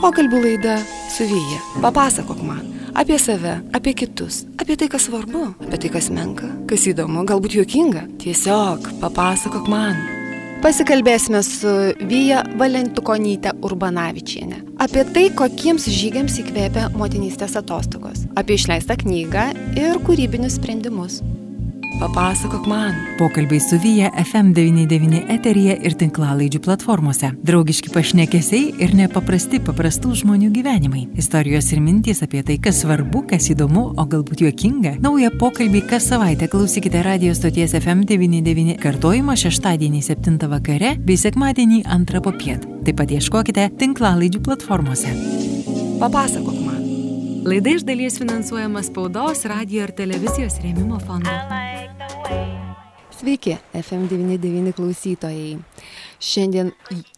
Pokalbių laida su Vyja. Papasakok man apie save, apie kitus, apie tai, kas svarbu, apie tai, kas menka, kas įdomu, galbūt juokinga. Tiesiog papasakok man. Pasikalbėsime su Vyja Valentukonyte Urbanavičiene. Apie tai, kokiems žygiams įkvėpia motinystės atostogos. Apie išleistą knygą ir kūrybinius sprendimus. Papasakok man. Pokalbiai su Vyja FM99 eteryje ir tinklalaidžių platformose. Draugiški pašnekesiai ir nepaprasti paprastų žmonių gyvenimai. Istorijos ir mintys apie tai, kas svarbu, kas įdomu, o galbūt juokinga. Naują pokalbį kas savaitę klausykite radio stoties FM99 kartojimo šeštadienį 7 vakare bei sekmadienį 2 popiet. Taip pat ieškokite tinklalaidžių platformose. Papasakok man. Laida iš dalies finansuojama spaudos, radio ir televizijos rėmimo fondo. Sveiki, FM99 klausytojai. Šiandien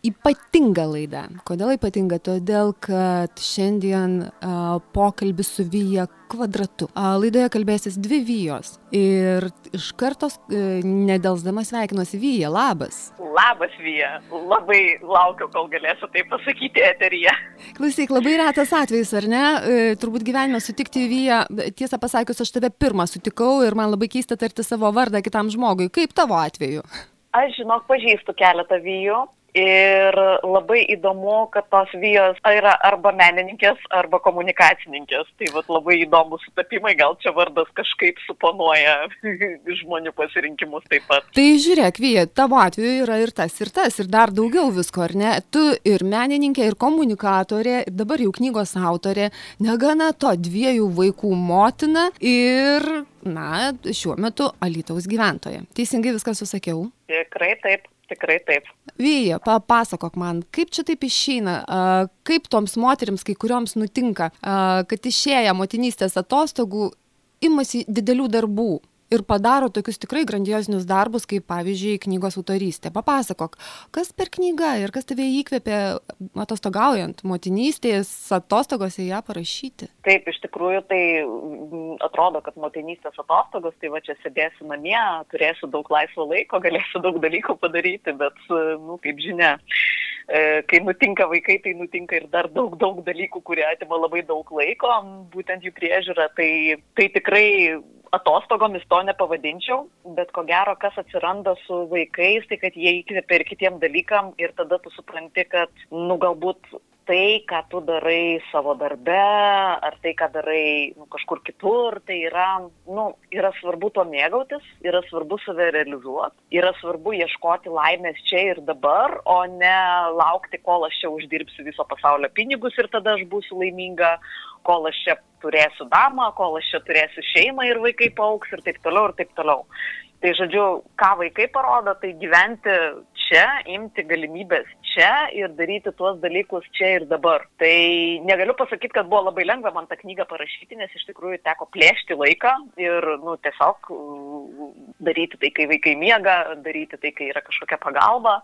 ypatinga laida. Kodėl ypatinga? Todėl, kad šiandien a, pokalbis su Vyja kvadratu. A, laidoje kalbėsis dvi Vyjos. Ir iš karto e, nedelsdama sveikinuosi Vyja. Labas. Labas, Vyja. Labai laukiu, kol galėsiu tai pasakyti eteryje. Klausyk, labai retas atvejis, ar ne? E, turbūt gyvenime sutikti Vyja. Tiesą pasakius, aš tave pirmą sutikau ir man labai keista tarti savo vardą kitam žmogui. Kaip tavo atveju? Aš, žinok, pažįstu keletą vyjų ir labai įdomu, kad tos vyjos yra arba menininkės, arba komunikacininkės. Tai vat, labai įdomus sutapimai, gal čia vardas kažkaip suponuoja žmonių pasirinkimus taip pat. Tai žiūrėk, Vyja, tavo atveju yra ir tas, ir tas, ir dar daugiau visko, ar ne? Tu ir menininkė, ir komunikatorė, ir dabar jau knygos autorė, negana to dviejų vaikų motina ir na, šiuo metu Alytaus gyventoja. Teisingai viską susakiau? Tikrai taip, tikrai taip. Vyja, papasakok man, kaip čia taip išeina, kaip toms moteriams, kai kurioms nutinka, kad išėję motinystės atostogų imasi didelių darbų ir padaro tokius tikrai grandiozinius darbus, kaip pavyzdžiui knygos autorystė. Papasakok, kas per knygą ir kas tave įkvėpė atostogaujant, motinystės atostogose ją parašyti? Taip, iš tikrųjų tai atrodo, kad motinystės atostogos, tai va čia sėdėsiu namie, turėsiu daug laisvo laiko, galėsiu daug dalykų padaryti, bet, nu, kaip žinia, kai nutinka vaikai, tai nutinka ir dar daug, daug dalykų, kurie atima labai daug laiko, būtent jų priežiūra, tai, tai tikrai atostogomis to nepavadinčiau, bet ko gero, kas atsiranda su vaikais, tai kad jie įkvėpia ir kitiem dalykam ir tada tu supranti, kad, nu, galbūt tai, ką tu darai savo darbe, ar tai, ką darai nu, kažkur kitur, tai yra, nu, yra svarbu to mėgautis, yra svarbu save realizuoti, yra svarbu ieškoti laimės čia ir dabar, o ne laukti, kol aš čia uždirbsiu viso pasaulio pinigus ir tada aš būsiu laiminga, kol aš čia turėsiu damą, kol aš čia turėsiu šeimą ir vaikai paauks ir taip toliau ir taip toliau. Tai žodžiu, ką vaikai parodo, tai gyventi čia, imti galimybės čia ir daryti tuos dalykus čia ir dabar. Tai negaliu pasakyti, kad buvo labai lengva man tą knygą parašyti, nes iš tikrųjų teko plėšti laiką ir nu, tiesiog daryti tai, kai vaikai miega, daryti tai, kai yra kažkokia pagalba.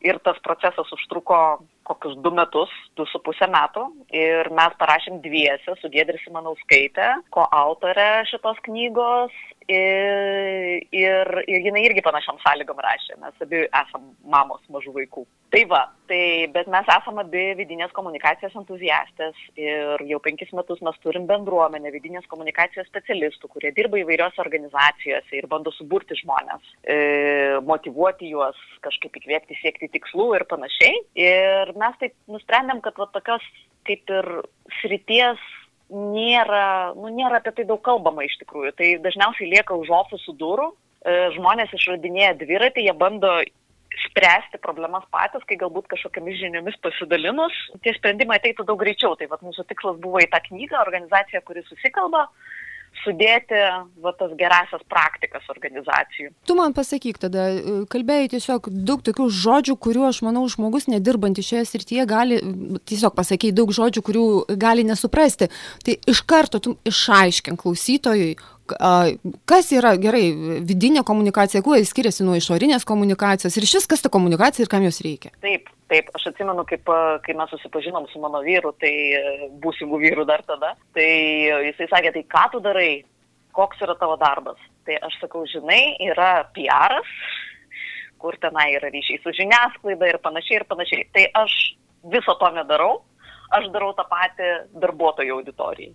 Ir tas procesas užtruko kokius du metus, du su pusę metų. Ir mes parašėm dviese su Gedris Manauskaitė, ko autorė šitos knygos ir, ir, ir jinai irgi panašiam sąlygom rašė, mes abi esam mamos mažų vaikų. Tai va, tai, bet mes esame abi vidinės komunikacijos entuziastės ir jau penkis metus mes turim bendruomenę vidinės komunikacijos specialistų, kurie dirba įvairiose organizacijose ir bando suburti žmonės, e, motivuoti juos, kažkaip įkvėpti siekti tikslų ir panašiai. Ir mes taip nusprendėm, kad va, tokios kaip ir srities nėra, nu, nėra apie tai daug kalbama iš tikrųjų. Tai dažniausiai lieka už ofisų durų, e, žmonės išradinėja dviratį, jie bando spręsti problemas patys, kai galbūt kažkokiamis žiniomis pasidalinus, tie sprendimai ateitų daug greičiau. Tai vat, mūsų tikslas buvo į tą knygą, organizacija, kuri susikalba, sudėti va, tas gerasias praktikas organizacijų. Tu man pasakyk tada, kalbėjai tiesiog daug tokių žodžių, kuriuo aš manau žmogus nedirbantis šioje srityje gali, tiesiog pasakyti daug žodžių, kurių gali nesuprasti. Tai iš karto tu išaiškink klausytojui, kas yra gerai vidinė komunikacija, kuo jis skiriasi nuo išorinės komunikacijos ir šis kas ta komunikacija ir kam jos reikia. Taip, taip, aš atsimenu, kaip, kai mes susipažinom su mano vyru, tai būsimų vyrų dar tada, tai jisai sakė, tai ką tu darai, koks yra tavo darbas. Tai aš sakau, žinai, yra PR'as, kur tenai yra ryšiai su žiniasklaida ir panašiai ir panašiai. Tai aš viso to nedarau, aš darau tą patį darbuotojų auditorijai.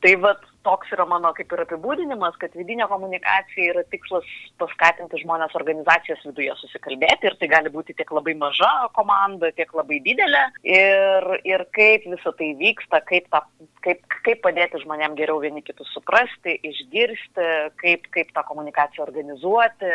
Tai vat toks yra mano kaip ir apibūdinimas, kad vidinė komunikacija yra tikslas paskatinti žmonės organizacijos viduje susikalbėti ir tai gali būti tiek labai maža komanda, tiek labai didelė. Ir, ir kaip visą tai vyksta, kaip, ta, kaip, kaip padėti žmonėm geriau vieni kitus suprasti, išgirsti, kaip, kaip tą komunikaciją organizuoti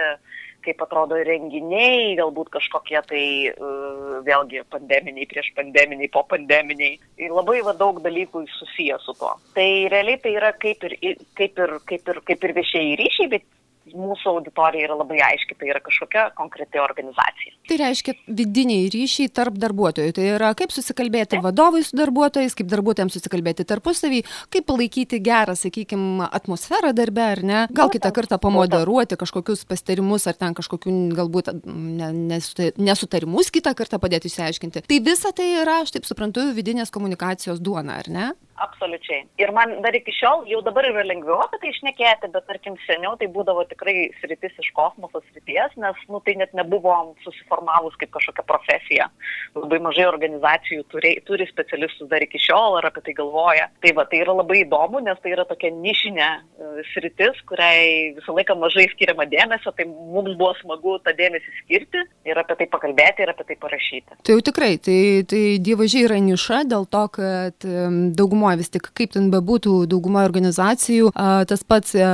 kaip atrodo renginiai, galbūt kažkokie tai uh, vėlgi pandeminiai, prieš pandeminiai, po pandeminiai. Ir labai va, daug dalykų susiję su tuo. Tai realiai tai yra kaip ir, kaip ir, kaip ir, kaip ir viešieji ryšiai, bet mūsų auditorija yra labai aiški, tai yra kažkokia konkreti organizacija. Tai reiškia vidiniai ryšiai tarp darbuotojų. Tai yra kaip susikalbėti vadovai su darbuotojais, kaip darbuotojams susikalbėti tarpusavį, kaip palaikyti gerą, sakykime, atmosferą darbe, ar ne? Gal kitą kartą pamoderuoti kažkokius pastarimus, ar ten kažkokių galbūt nesutarimus kitą kartą padėti išsiaiškinti. Tai visa tai yra, aš taip suprantu, vidinės komunikacijos duona, ar ne? Absoliučiai. Ir man dar iki šiol, jau dabar yra lengviau apie tai išnekėti, bet tarkim seniau tai būdavo tikrai sritis iš kosmoso srities, nes nu, tai net nebuvo susiformavus kaip kažkokia profesija. Labai mažai organizacijų turi, turi specialistus dar iki šiol ar apie tai galvoja. Tai va, tai yra labai įdomu, nes tai yra tokia nišinė uh, sritis, kuriai visą laiką mažai skiriama dėmesio, tai mums buvo smagu tą dėmesį skirti ir apie tai pakalbėti ir apie tai parašyti. Tai jau tikrai, tai, tai dievažiai yra niša dėl to, kad um, dauguma daugumoje vis tik, kaip ten bebūtų, daugumoje organizacijų, tas pats e,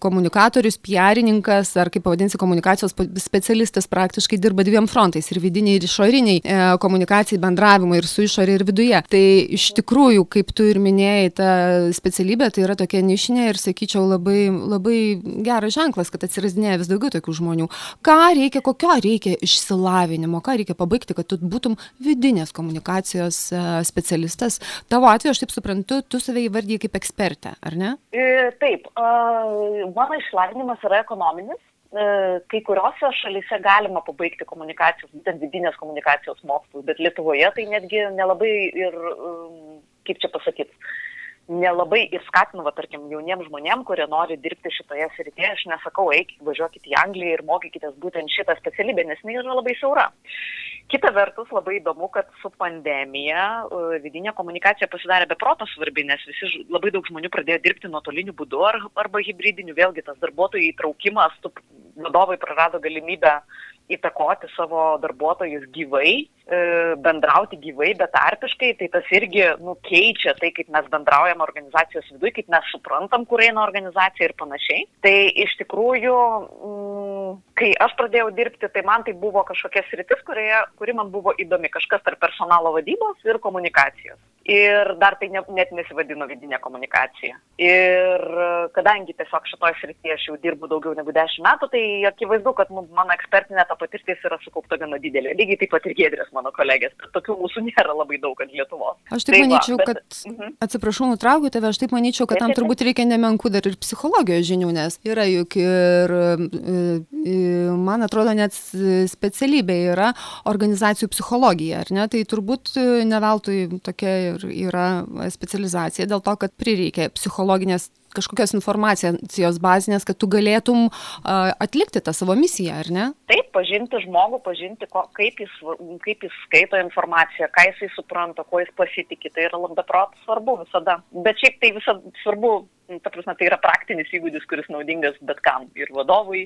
komunikatorius, piarininkas ar kaip pavadinsi komunikacijos specialistas praktiškai dirba dviem frontais - ir vidiniai, ir išoriniai e, komunikacijai, bendravimui ir su išorė ir viduje. Tai iš tikrųjų, kaip tu ir minėjai, ta specialybė tai yra tokia nišinė ir sakyčiau labai, labai geras ženklas, kad atsirasdinėja vis daugiau tokių žmonių. Ką reikia, kokio reikia išsilavinimo, ką reikia pabaigti, kad tu būtum vidinės komunikacijos e, specialistas. Tavo atveju, aš taip suprantu, suprantu, tu save įvardyji kaip ekspertę, ar ne? E, taip, mano išlavinimas yra ekonominis. E, kai kuriuose šalise galima pabaigti komunikacijos, būtent vidinės komunikacijos mokslus, bet Lietuvoje tai netgi nelabai ir, um, kaip čia pasakyti, nelabai ir skatinu, va, tarkim, jauniems žmonėms, kurie nori dirbti šitoje srityje, aš nesakau, eik, važiuokit į Angliją ir mokykitės būtent šitą specialybę, nes jinai yra labai siaura. Kita vertus, labai įdomu, kad su pandemija e, vidinė komunikacija pasidarė beproto svarbi, nes visi labai daug žmonių pradėjo dirbti nuotoliniu būdu ar, arba hybridiniu, vėlgi tas darbuotojų įtraukimas, vadovai prarado galimybę įtakoti savo darbuotojus gyvai, e, bendrauti gyvai, betarpiškai, tai tas irgi nu, keičia tai, kaip mes bendraujam organizacijos viduje, kaip mes suprantam, kur eina organizacija ir panašiai. Tai iš tikrųjų, mm, kai aš pradėjau dirbti, tai man tai buvo kažkokia sritis, kurioje, kuri man buvo įdomi, kažkas tarp personalo vadybos ir komunikacijos ir dar tai ne, net nesivadino vidinė komunikacija. Ir kadangi tiesiog šitoje srityje aš jau dirbu daugiau negu 10 metų, tai akivaizdu, kad mano ekspertinė ta patirtis yra sukaupta gana didelė. Lygiai taip pat ir gėdrės mano kolegės. Tokių mūsų nėra labai daug ant Lietuvos. Aš taip tai manyčiau, va, bet, kad, mhm. atsiprašau, nutraukiu tave, aš taip manyčiau, kad tam turbūt reikia nemenkų dar ir psichologijos žinių, nes yra juk ir, man atrodo, net specialybė yra organizacijų psichologija, ar ne? Tai turbūt ne veltui tokia ir yra specializacija dėl to, kad prireikia psichologinės kažkokios informacijos bazinės, kad tu galėtum atlikti tą savo misiją, ar ne? Taip, pažinti žmogų, pažinti, ko, kaip, jis, kaip jis skaito informaciją, ką jisai supranta, kuo jis pasitikė, tai yra labai protas svarbu visada. Bet šiaip tai visada svarbu ta prasme, tai yra praktinis įgūdis, kuris naudingas bet kam. Ir vadovui,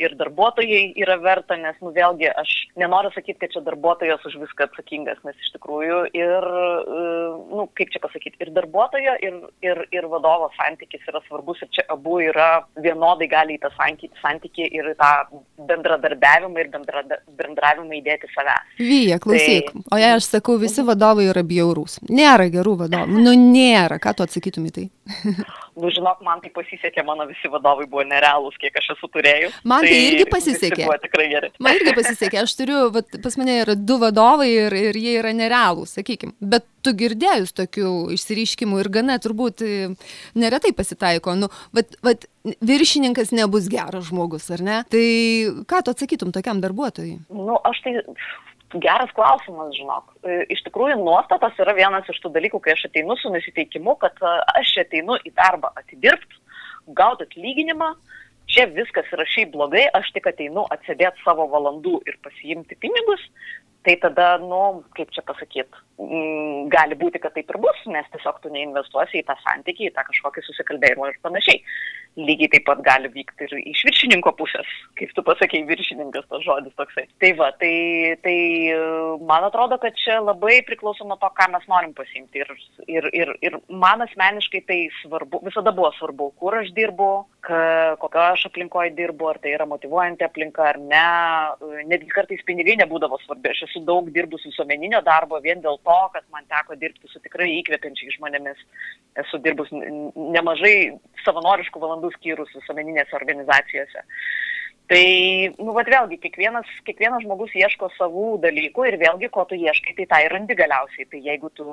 ir darbuotojai yra verta, nes, nu, vėlgi, aš nenoriu sakyti, kad čia darbuotojas už viską atsakingas, nes iš tikrųjų ir, e, nu, kaip čia pasakyti, ir darbuotojo, ir, ir, ir vadovo santykis yra svarbus ir čia abu yra vienodai gali į tą santykį ir tą bendradarbiavimą ir bendra, bendravimą įdėti savęs. Vyja, klausyk, tai... o jei aš sakau, visi vadovai yra bjaurūs. Nėra gerų vadovų. Nu, nėra. Ką tu atsakytum į tai? nu žinok, man tai pasisekė, mano visi vadovai buvo nerealūs, kiek aš esu turėjus. Man tai, tai irgi pasisekė. Tikrai gerai. Man irgi pasisekė, aš turiu, vat, pas mane yra du vadovai ir, ir jie yra nerealūs, sakykime. Bet tu girdėjus tokių išsireiškimų ir gana turbūt e, neretai pasitaiko. Nu, vat, vat, viršininkas nebus geras žmogus, ar ne? Tai ką tu atsakytum tokiam darbuotojui? Nu, aš tai Geras klausimas, žinok. E, iš tikrųjų, nuostatas yra vienas iš tų dalykų, kai aš ateinu su nusiteikimu, kad e, aš ateinu į darbą atidirbti, gauti atlyginimą, čia viskas yra šiaip blogai, aš tik ateinu atsėdėti savo valandų ir pasiimti pinigus, tai tada, nu, kaip čia pasakyti, mm, gali būti, kad taip ir bus, nes tiesiog tu neinvestuosi į tą santykį, į tą kažkokį susikalbėjimą ir panašiai lygiai taip pat gali vykti ir iš viršininko pusės, kaip tu pasakėjai, viršininkas tas žodis toksai. Tai va, tai, tai man atrodo, kad čia labai priklauso nuo to, ką mes norim pasimti. Ir, ir, ir, ir man asmeniškai tai svarbu, visada buvo svarbu, kur aš dirbu, kokio aš aplinkoje dirbu, ar tai yra motivuojanti aplinka ar ne. Netgi kartais pinigai nebūdavo svarbi. Aš esu daug dirbus visuomeninio darbo vien dėl to, kad man teko dirbti su tikrai įkvepiančiais žmonėmis. Esu dirbus nemažai savanoriškų valandų skyrus visuomeninėse organizacijose. Tai, nu, vad vėlgi, kiekvienas, kiekvienas žmogus ieško savų dalykų ir vėlgi, ko tu ieškai, tai tą ir randi galiausiai. Tai jeigu tu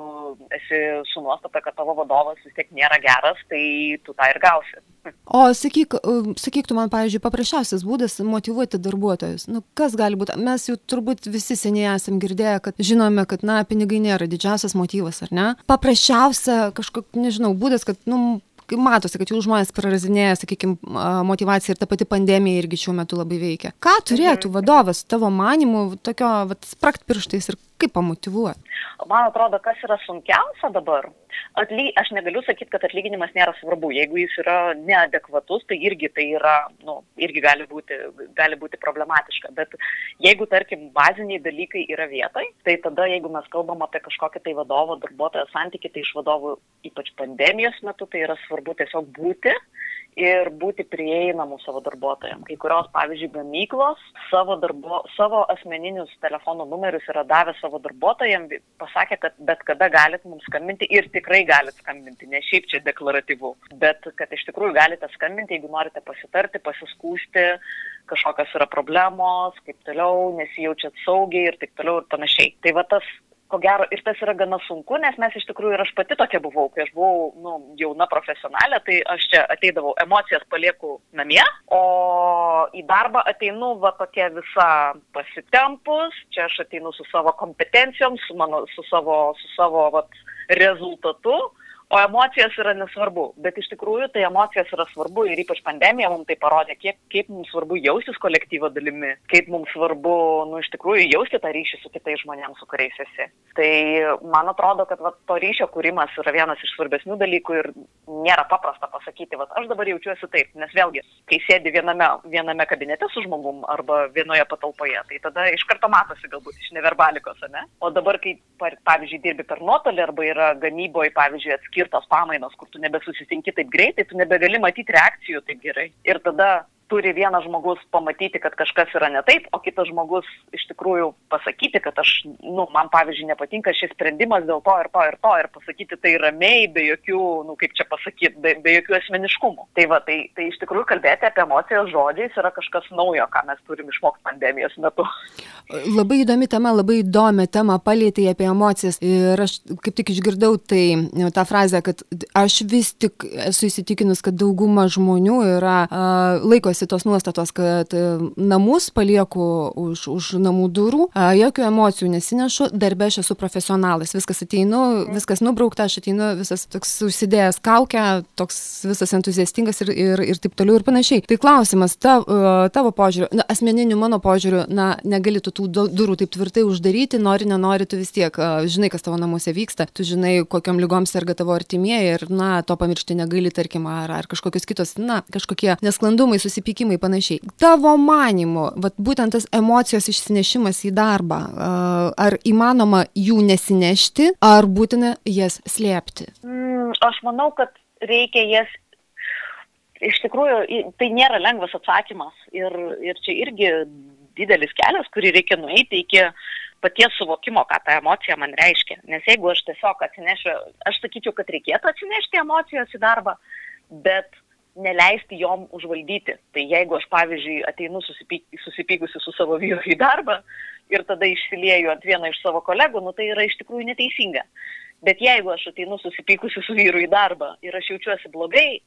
esi su nuostata, kad tavo vadovas vis tiek nėra geras, tai tu tą ir gausi. O sakyk, sakyk tu man, pavyzdžiui, paprasčiausias būdas motivuoti darbuotojus. Nu, kas gali būti? Mes jau turbūt visi seniai esam girdėję, kad žinome, kad, na, pinigai nėra didžiausias motyvas, ar ne? Paprasčiausia kažkoks, nežinau, būdas, kad, nu, matosi, kad jau žmonės prarazinėja, sakykime, motivaciją ir ta pati pandemija irgi šiuo metu labai veikia. Ką turėtų mhm. vadovas tavo manimu tokio, vat, sprakt pirštais ir kaip pamotivuoti? Man atrodo, kas yra sunkiausia dabar. Atly, aš negaliu sakyti, kad atlyginimas nėra svarbu. Jeigu jis yra neadekvatus, tai irgi tai yra, nu, irgi gali būti, gali būti problematiška. Bet jeigu, tarkim, baziniai dalykai yra vietoj, tai tada, jeigu mes kalbam apie kažkokį tai vadovo darbuotojo santykį, tai iš vadovų, ypač pandemijos metu, tai yra svarbu tiesiog būti ir būti prieinamų savo darbuotojams. Kai kurios, pavyzdžiui, gamyklos savo, darbo, savo asmeninius telefonų numerius yra davę savo darbuotojams, pasakė, kad bet kada galit mums skambinti ir tikrai galit skambinti, ne šiaip čia deklaratyvu, bet kad iš tikrųjų galite skambinti, jeigu norite pasitarti, pasiskūsti, kažkokios yra problemos, kaip toliau, nesijaučiat saugiai ir taip toliau ir panašiai. Tai va tas ko gero ir tas yra gana sunku, nes mes iš tikrųjų ir aš pati tokia buvau, kai aš buvau nu, jauna profesionalė, tai aš čia ateidavau, emocijas palieku namie, o į darbą ateinu va tokia visa pasitempus, čia aš ateinu su savo kompetencijom, su, mano, su savo, su savo vat, rezultatu o emocijos yra nesvarbu. Bet iš tikrųjų tai emocijos yra svarbu ir ypač pandemija mums tai parodė, kiek, kaip mums svarbu jaustis kolektyvo dalimi, kaip mums svarbu, nu, iš tikrųjų jausti tą ryšį su kitais žmonėmis, su kuriais esi. Tai man atrodo, kad va, to ryšio kūrimas yra vienas iš svarbesnių dalykų ir nėra paprasta pasakyti, va, aš dabar jaučiuosi taip, nes vėlgi, kai sėdi viename, viename kabinete su žmogum arba vienoje patalpoje, tai tada iš karto matosi galbūt iš neverbalikos, ne? O dabar, kai, pavyzdžiui, dirbi per nuotolį arba yra gamyboje, pavyzdžiui, atskirti skirtos pamainos, kur tu nebesusitinki taip greitai, tu nebegali matyti reakcijų taip gerai. Ir tada turi vienas žmogus pamatyti, kad kažkas yra ne taip, o kitas žmogus iš tikrųjų pasakyti, kad aš, nu, man pavyzdžiui, nepatinka šis sprendimas dėl to ir to ir to ir pasakyti tai ramiai, be jokių, nu, kaip čia pasakyti, be, be jokių asmeniškumų. Tai va, tai, tai iš tikrųjų kalbėti apie emocijas žodžiais yra kažkas naujo, ką mes turim išmokti pandemijos metu. Labai įdomi tema, labai įdomi tema palėtė apie emocijas ir aš kaip tik išgirdau tai tą frazę, kad aš vis tik esu įsitikinus, kad dauguma žmonių yra uh, laikosi laikosi tos nuostatos, kad e, namus palieku už, už namų durų, jokių emocijų nesinešu, darbė aš esu profesionalas, viskas ateinu, viskas nubraukta, aš ateinu visas toks užsidėjęs kaukę, toks visas entuziastingas ir, ir, ir taip toliau ir panašiai. Tai klausimas, ta, e, tavo požiūriu, na, asmeniniu mano požiūriu, na, negali tu tų durų taip tvirtai uždaryti, nori, nenori, tu vis tiek žinai, kas tavo namuose vyksta, tu žinai, kokiam lygom serga tavo artimieji ir, na, to pamiršti negali, tarkim, ar, ar kažkokios kitos, na, kažkokie nesklandumai susipykti susitikimai panašiai. Tavo manimu, vat, būtent tas emocijos išsinešimas į darbą, ar įmanoma jų nesinešti, ar būtina jas slėpti? Mm, aš manau, kad reikia jas iš tikrųjų tai nėra lengvas atsakymas ir, ir čia irgi didelis kelias, kurį reikia nueiti iki paties suvokimo, ką ta emocija man reiškia. Nes jeigu aš tiesiog atsinešiu, aš sakyčiau, kad reikėtų atsinešti emocijos į darbą, bet neleisti jom užvaldyti. Tai jeigu aš, pavyzdžiui, ateinu susipyk, susipykusi su savo vyru į darbą ir tada išsilieju ant vieno iš savo kolegų, nu tai yra iš tikrųjų neteisinga. Bet jeigu aš ateinu susipykusi su vyru į darbą ir aš jaučiuosi blogai,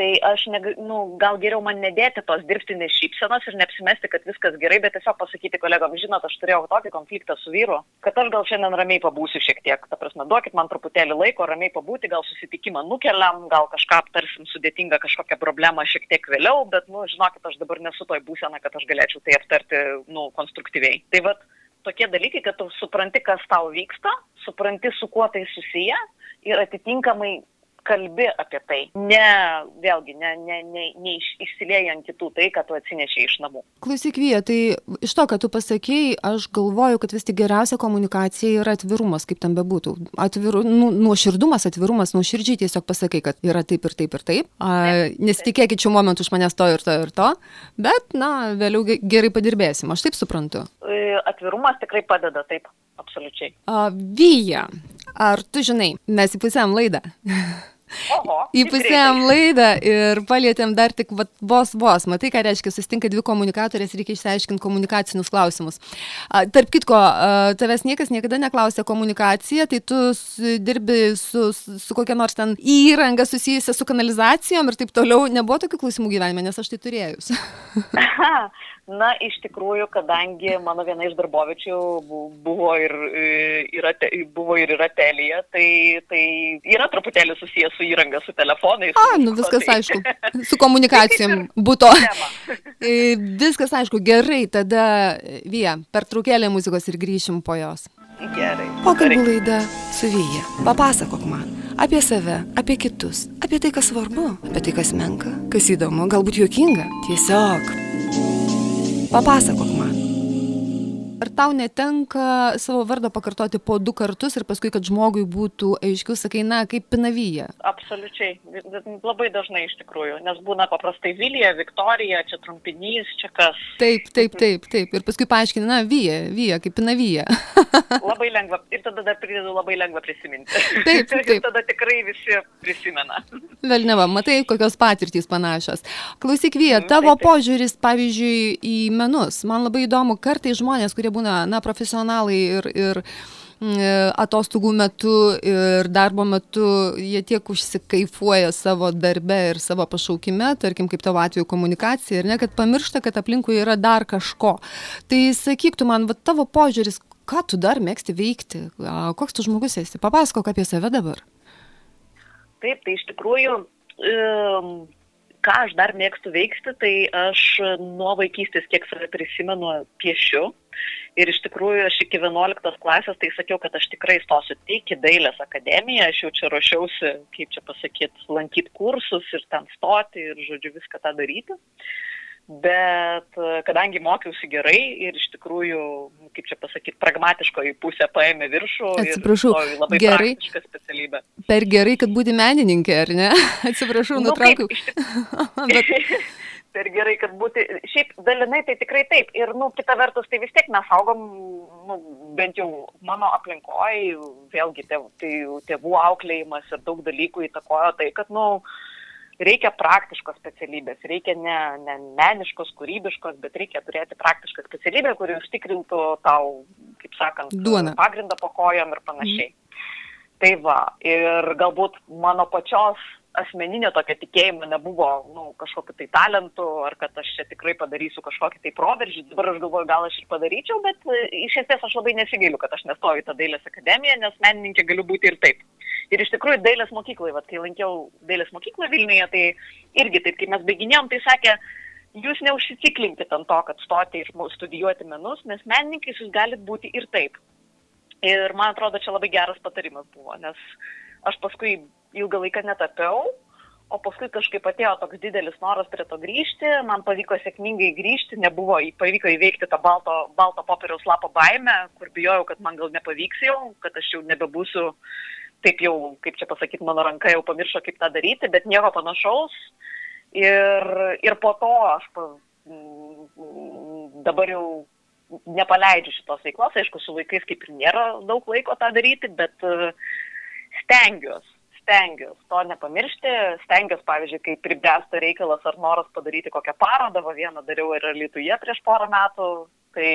tai aš ne, nu, gal geriau man nedėti tos dirbtinės šypsenos ir neapsimesti, kad viskas gerai, bet tiesiog pasakyti kolegom, žinot, aš turėjau tokį konfliktą su vyru, kad aš gal šiandien ramiai pabūsiu šiek tiek. Ta prasme, duokit man truputėlį laiko ramiai pabūti, gal susitikimą nukeliam, gal kažką aptarsim sudėtingą kažkokią problemą šiek tiek vėliau, bet, nu, žinokit, aš dabar nesu toj būsena, kad aš galėčiau tai aptarti, nu, konstruktyviai. Tai vad, tokie dalykai, kad tu supranti, kas tau vyksta, supranti, su kuo tai susiję ir atitinkamai kalbi apie tai. Ne, vėlgi, ne, ne, ne, ne iš, išsiliejant kitų tai, ką tu atsinešiai iš namų. Klausyk, Vyja, tai iš to, ką tu pasakėjai, aš galvoju, kad vis tik geriausia komunikacija yra atvirumas, kaip tam bebūtų. Atviru, nu, nuoširdumas, atvirumas, nuoširdžiai tiesiog pasakai, kad yra taip ir taip ir taip. A, nesitikėkit šiuo momentu iš manęs to ir to ir to, bet, na, vėliau gerai padirbėsim, aš taip suprantu. E, atvirumas tikrai padeda, taip, absoliučiai. A, Vyja, ar tu žinai, mes įpusėm laidą. Įpusėjom laidą ir palėtėm dar tik vat, vos vos. Matai, ką reiškia, susitinka dvi komunikatorės, reikia išsiaiškinti komunikacinius klausimus. A, tarp kitko, a, tavęs niekas niekada neklausė komunikaciją, tai tu dirbi su, su, su kokia nors ten įranga susijusia su kanalizacijom ir taip toliau. Nebuvo tokių klausimų gyvenime, nes aš tai turėjus. Na, iš tikrųjų, kadangi mano viena iš darbovičių buvo ir, e, yra, buvo ir yra telija, tai, tai yra truputėlį susijęs su įranga, su telefonais. A, nu viskas tai... aišku. Su komunikacijom būto. E, viskas aišku, gerai, tada Vija, per trukėlę muzikos ir grįšim po jos. Gerai. Pokalbų laida su Vyja. Papasakok man apie save, apie kitus, apie tai, kas svarbu, apie tai, kas menka, kas įdomu, galbūt juokinga. Tiesiog Papasakok man. Ar tau netenka savo vardą pakartoti po du kartus ir paskui, kad žmogui būtų aiškiau, sakai, na, kaip pinavyje? Absoliučiai. Labai dažnai iš tikrųjų, nes būna paprastai Vilija, Viktorija, čia trumpinys, čia kas. Taip, taip, taip, taip. Ir paskui paaiškina, na, Vyja, Vyja, kaip pinavyje. labai lengva. Ir tada dar pridedu labai lengva prisiminti. Taip, taip. ir tada tikrai visi prisimena. Velneva, matai, kokios patirtys panašios. Klausyk, Vyja, tavo taip, taip. požiūris, pavyzdžiui, į menus. Man labai įdomu, kartai žmonės, kurie būna, na, profesionalai ir, ir atostogų metu ir darbo metu jie tiek užsikaifuoja savo darbe ir savo pašaukime, tarkim, kaip tavo atveju komunikacija, ir ne, kad pamiršta, kad aplinkui yra dar kažko. Tai sakyk tu man, va, tavo požiūris, ką tu dar mėgsti veikti, koks tu žmogus esi, papasakok apie save dabar. Taip, tai iš tikrųjų, ką aš dar mėgstu veikti, tai aš nuo vaikystės, kiek save prisimenu, piešiu. Ir iš tikrųjų aš iki 11 klasės tai sakiau, kad aš tikrai stosiu tik į dailės akademiją, aš jau čia ruošiausi, kaip čia pasakyti, lankyti kursus ir ten stoti ir, žodžiu, viską tą daryti. Uh, bet e, kadangi mokiausi gerai ir iš tikrųjų, kaip čia pasakyti, pragmatiškoji pusė paėmė viršų. Atsiprašau, labai gerai. specialybė. Per gerai, kad būti menininkė, ar ne? Atsiprašau, nu, nutraukiau. bet... per gerai, kad būti, šiaip dalinai tai tikrai taip. Ir, nu, kita vertus, tai vis tiek mes augom, nu, bent jau mano aplinkoje, vėlgi tėvų, tai tėvų auklėjimas ir daug dalykų įtakojo tai, kad, nu, reikia praktiškos specialybės, reikia ne, ne meniškos, kūrybiškos, bet reikia turėti praktišką specialybę, kuri užtikrintų tau, kaip sakant, Duona. pagrindą po kojom ir panašiai. Mm. Tai va, ir galbūt mano pačios asmeninio tokio tikėjimo nebuvo nu, kažkokiu tai talentu, ar kad aš čia tikrai padarysiu kažkokį tai proveržį. Dabar aš galvoju, gal aš ir padaryčiau, bet e, iš esmės aš labai nesigailiu, kad aš nestoju į tą dailės akademiją, nes menininkė galiu būti ir taip. Ir iš tikrųjų dailės mokykloje, va, kai lankiau dailės mokyklą Vilniuje, tai irgi taip, kai mes baiginėjom, tai sakė, jūs neužsiciklinkite ant to, kad stoti ir studijuoti menus, nes menininkais jūs galite būti ir taip. Ir man atrodo, čia labai geras patarimas buvo, nes aš paskui ilgą laiką netapiau, o paskui kažkaip atėjo toks didelis noras prie to grįžti, man pavyko sėkmingai grįžti, nebuvo, pavyko įveikti tą balto, balto popieriaus lapo baimę, kur bijojau, kad man gal nepavyks jau, kad aš jau nebebūsiu taip jau, kaip čia pasakyti, mano ranka jau pamiršo, kaip tą daryti, bet nieko panašaus. Ir, ir po to aš pa, dabar jau nepaleidžiu šitos veiklos, aišku, su vaikais kaip ir nėra daug laiko tą daryti, bet stengiuosi, stengiuosi to nepamiršti, stengiuosi, pavyzdžiui, kai pribręsta reikalas ar noras padaryti kokią parodą, va vieną dariau ir Lietuvoje prieš porą metų, tai,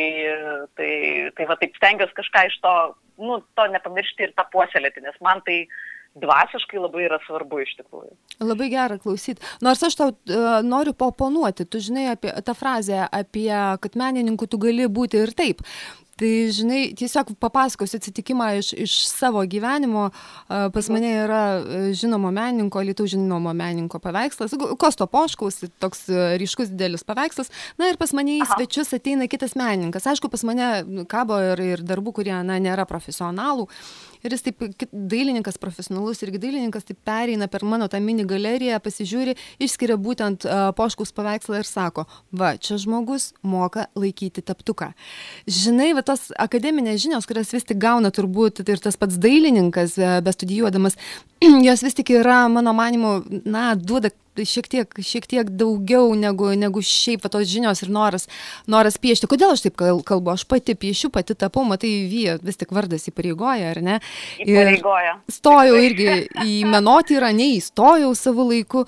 tai, tai va taip stengiuosi kažką iš to nu, to nepamiršti ir tą puoselėti, nes man tai dvasiškai labai yra svarbu iš tikrųjų. Labai gera klausyti. Nors aš tau uh, noriu paoponuoti, tu žinai apie tą frazę, apie, kad menininku tu gali būti ir taip. Tai, žinai, tiesiog papasakosiu atsitikimą iš, iš savo gyvenimo. Pas mane yra e, žinomo menininko, lietų žinomo menininko paveikslas, Kosto Poškaus, toks e, ryškus didelis paveikslas. Na ir pas mane į svečius ateina kitas menininkas. Aišku, pas mane kabo ir, ir darbų, kurie, na, nėra profesionalų ir jis taip dailininkas profesionalus irgi dailininkas taip pereina per mano tą mini galeriją pasižiūri išskiria būtent uh, poškaus paveikslą ir sako va čia žmogus moka laikyti teptuką žinai va tos akademinės žinios kurias vis tik gauna turbūt ir tas pats dailininkas bestudijuodamas jos vis tik yra mano manymu na duoda šiek tiek šiek tiek daugiau negu negu šiaip va tos žinios ir noras noras piešti. Kodėl aš taip kalbu? Aš pati piešiu pati tapau matai vyja vis tik vardas įpareigoja ar ne? Įpareigoja. stojau irgi į menotyrą neįstojau savo laiku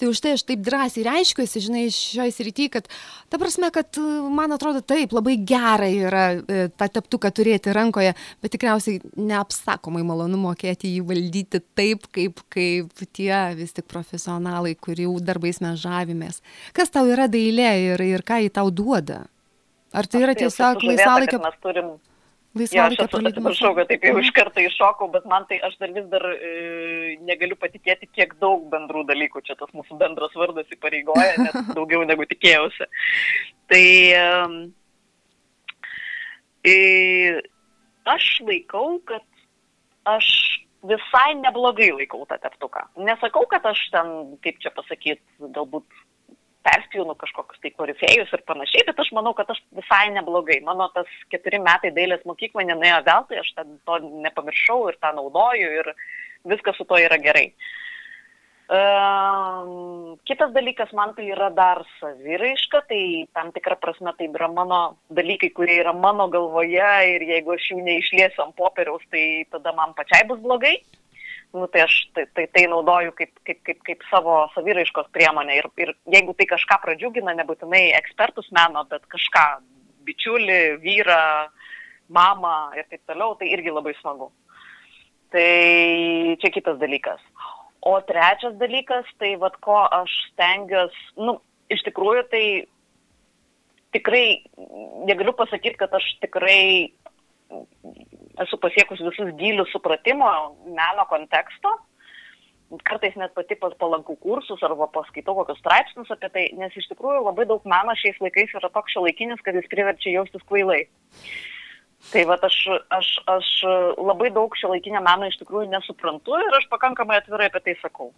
tai už tai aš taip drąsiai reiškiuosi žinai šioj srity kad ta prasme kad man atrodo taip labai gera yra e, tą teptuką turėti rankoje bet tikriausiai neapsakomai malonu mokėti jį valdyti taip kaip kaip tie vis tik profesionalai kurių darbais mes žavimės. Kas tau yra dailė ir ir ką ji tau duoda? Ar tai yra tiesiog laisvalaikio mes turim Laisvalaikio ja, atsiprašau, kad taip jau iš karto iššokau, bet man tai aš dar vis dar e, negaliu patikėti, kiek daug bendrų dalykų čia tas mūsų bendras vardas įpareigoja, net daugiau negu tikėjausi. Tai e, aš laikau, kad aš visai neblogai laikau tą teptuką. Nesakau, kad aš ten, kaip čia pasakyti, galbūt perspjaunu kažkokius tai korifėjus ir panašiai, bet aš manau, kad aš visai neblogai. Mano tas keturi metai dailės mokykloje nenuėjo veltui, aš to nepamiršau ir tą naudoju ir viskas su to yra gerai. Um, kitas dalykas man tai yra dar saviraiška, tai tam tikrą prasme tai yra mano dalykai, kurie yra mano galvoje ir jeigu aš jų neišliesiu ant popieriaus, tai tada man pačiai bus blogai. Nu, tai aš tai, tai, tai naudoju kaip, kaip, kaip, kaip savo saviraiškos priemonę. Ir, ir jeigu tai kažką pradžiugina, nebūtinai ekspertus meno, bet kažką, bičiulį, vyrą, mamą ir taip toliau, tai irgi labai smagu. Tai čia kitas dalykas. O trečias dalykas, tai vad ko aš stengiuosi, nu, iš tikrųjų tai tikrai negaliu pasakyti, kad aš tikrai esu pasiekus visus gylius supratimo meno konteksto. Kartais net pati palankų kursus arba paskaitau kokius straipsnius apie tai, nes iš tikrųjų labai daug meno šiais laikais yra toks šiolaikinis, kad jis priverčia jaustis kvailai. Tai va, aš, aš, aš labai daug šiolaikinio meno iš tikrųjų nesuprantu ir aš pakankamai atvirai apie tai sakau.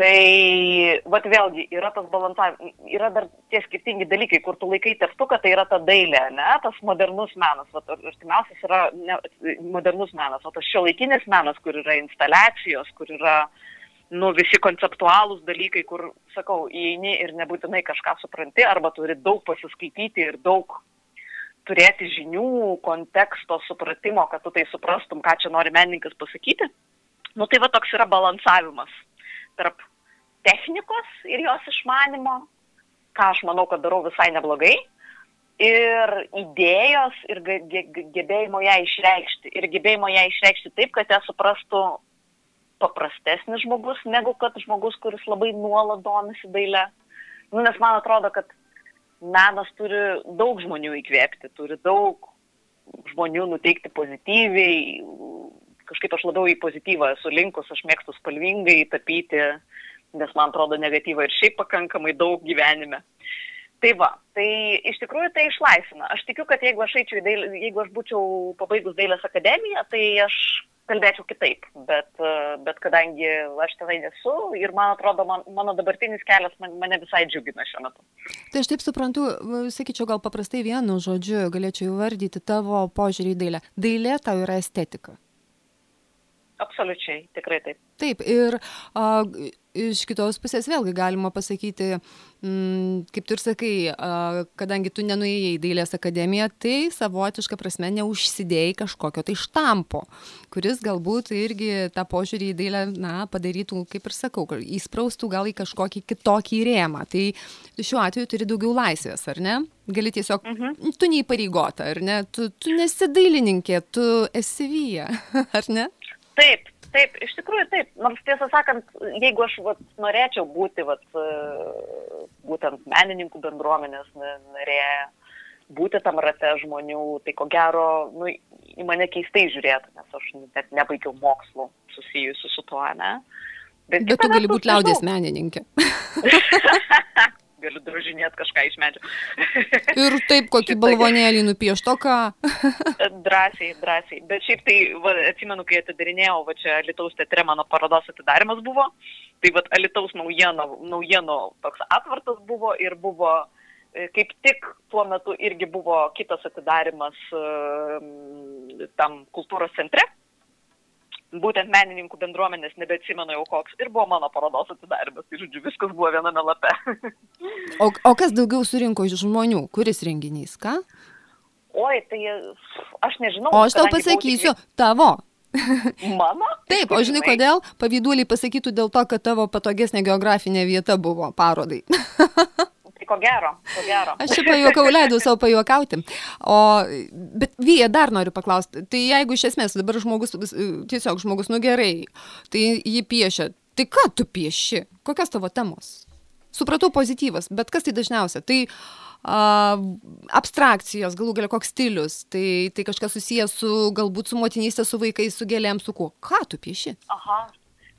Tai, vat vėlgi, yra tas balansavimas, yra dar tie skirtingi dalykai, kur tu laikai teptuką, tai yra ta dailė, ne, tas modernus menas, vat, artimiausias yra ne, modernus menas, o tas šiuolaikinis menas, kur yra instaliacijos, kur yra, nu, visi konceptualūs dalykai, kur, sakau, įeini ir nebūtinai kažką supranti, arba turi daug pasiskaityti ir daug turėti žinių, konteksto, supratimo, kad tu tai suprastum, ką čia nori menininkas pasakyti. Nu, tai va toks yra balansavimas tarp technikos ir jos išmanimo, ką aš manau, kad darau visai neblogai, ir idėjos ir gebėjimo ją išreikšti. Ir gebėjimo ją išreikšti taip, kad ją suprastų paprastesnis žmogus, negu kad žmogus, kuris labai nuolat domisi dailę. Nu, nes man atrodo, kad menas turi daug žmonių įkvėpti, turi daug žmonių nuteikti pozityviai. Kažkaip aš labiau į pozityvą esu linkus, aš mėgstu spalvingai tapyti, nes man atrodo negatyva ir šiaip pakankamai daug gyvenime. Tai va, tai iš tikrųjų tai išlaisvina. Aš tikiu, kad jeigu aš, dailę, jeigu aš būčiau pabaigus Dailės akademiją, tai aš kalbėčiau kitaip, bet, bet kadangi aš tenai nesu ir man atrodo, man, mano dabartinis kelias man, mane visai džiugina šiuo metu. Tai aš taip suprantu, sakyčiau, gal paprastai vienu žodžiu galėčiau įvardyti tavo požiūrį į dailę. Dailė tau yra estetika. Absoliučiai, tikrai taip. Taip, ir a, iš kitos pusės vėlgi galima pasakyti, mm, kaip tu ir sakai, a, kadangi tu nenuėjai į Dailės akademiją, tai savotišką prasme neužsidėjai kažkokio tai štampo, kuris galbūt irgi tą požiūrį į Dailę, na, padarytų, kaip ir sakau, įspraustų gal į kažkokį kitokį rėmą. Tai šiuo atveju turi daugiau laisvės, ar ne? Gali tiesiog, uh mhm. -huh. tu neįpareigota, ar ne? Tu, tu nesi dailininkė, tu esi vyja, ar ne? Taip, Taip, iš tikrųjų taip. Nors tiesą sakant, jeigu aš vat, norėčiau būti vat, e, būtent menininkų bendruomenės narė, būti tam rate žmonių, tai ko gero, nu, į mane keistai žiūrėtų, nes aš net nebaigiau mokslų susijusių su tuo, ne? Bet, Bet tu gali būti liaudės menininkė. galiu drožinėti kažką iš medžio. Ir taip, kokį balvonėlį nupiešto ką? drąsiai, drąsiai. Bet šiaip tai, va, atsimenu, kai atidarinėjau, va čia Lietuvos teatre mano parodos atidarimas buvo, tai va Lietuvos naujienų, naujienų toks atvartas buvo ir buvo e, kaip tik tuo metu irgi buvo kitas atidarimas uh, tam kultūros centre būtent menininkų bendruomenės, nebeatsimenu jau koks, ir buvo mano parodos atidarimas, tai žodžiu, viskas buvo viename lape. o, o kas daugiau surinko iš žmonių, kuris renginys, ką? Oi, tai aš nežinau. O aš tau pasakysiu, tik... tavo. Mano? Taip, o žinai kodėl? Pavyduoliai pasakytų dėl to, kad tavo patogesnė geografinė vieta buvo parodai. ko gero, ko gero. Aš čia pajuokau, leidau savo pajuokauti. O, bet Vyja, dar noriu paklausti, tai jeigu iš esmės dabar žmogus, tiesiog žmogus, nu gerai, tai jį piešia, tai ką tu pieši? Kokios tavo temos? Supratau pozityvas, bet kas tai dažniausia? Tai a, abstrakcijos, galų galia koks stilius, tai, tai kažkas susijęs su galbūt su motinystė, su vaikais, su gėlėm, su kuo. Ką tu pieši? Aha,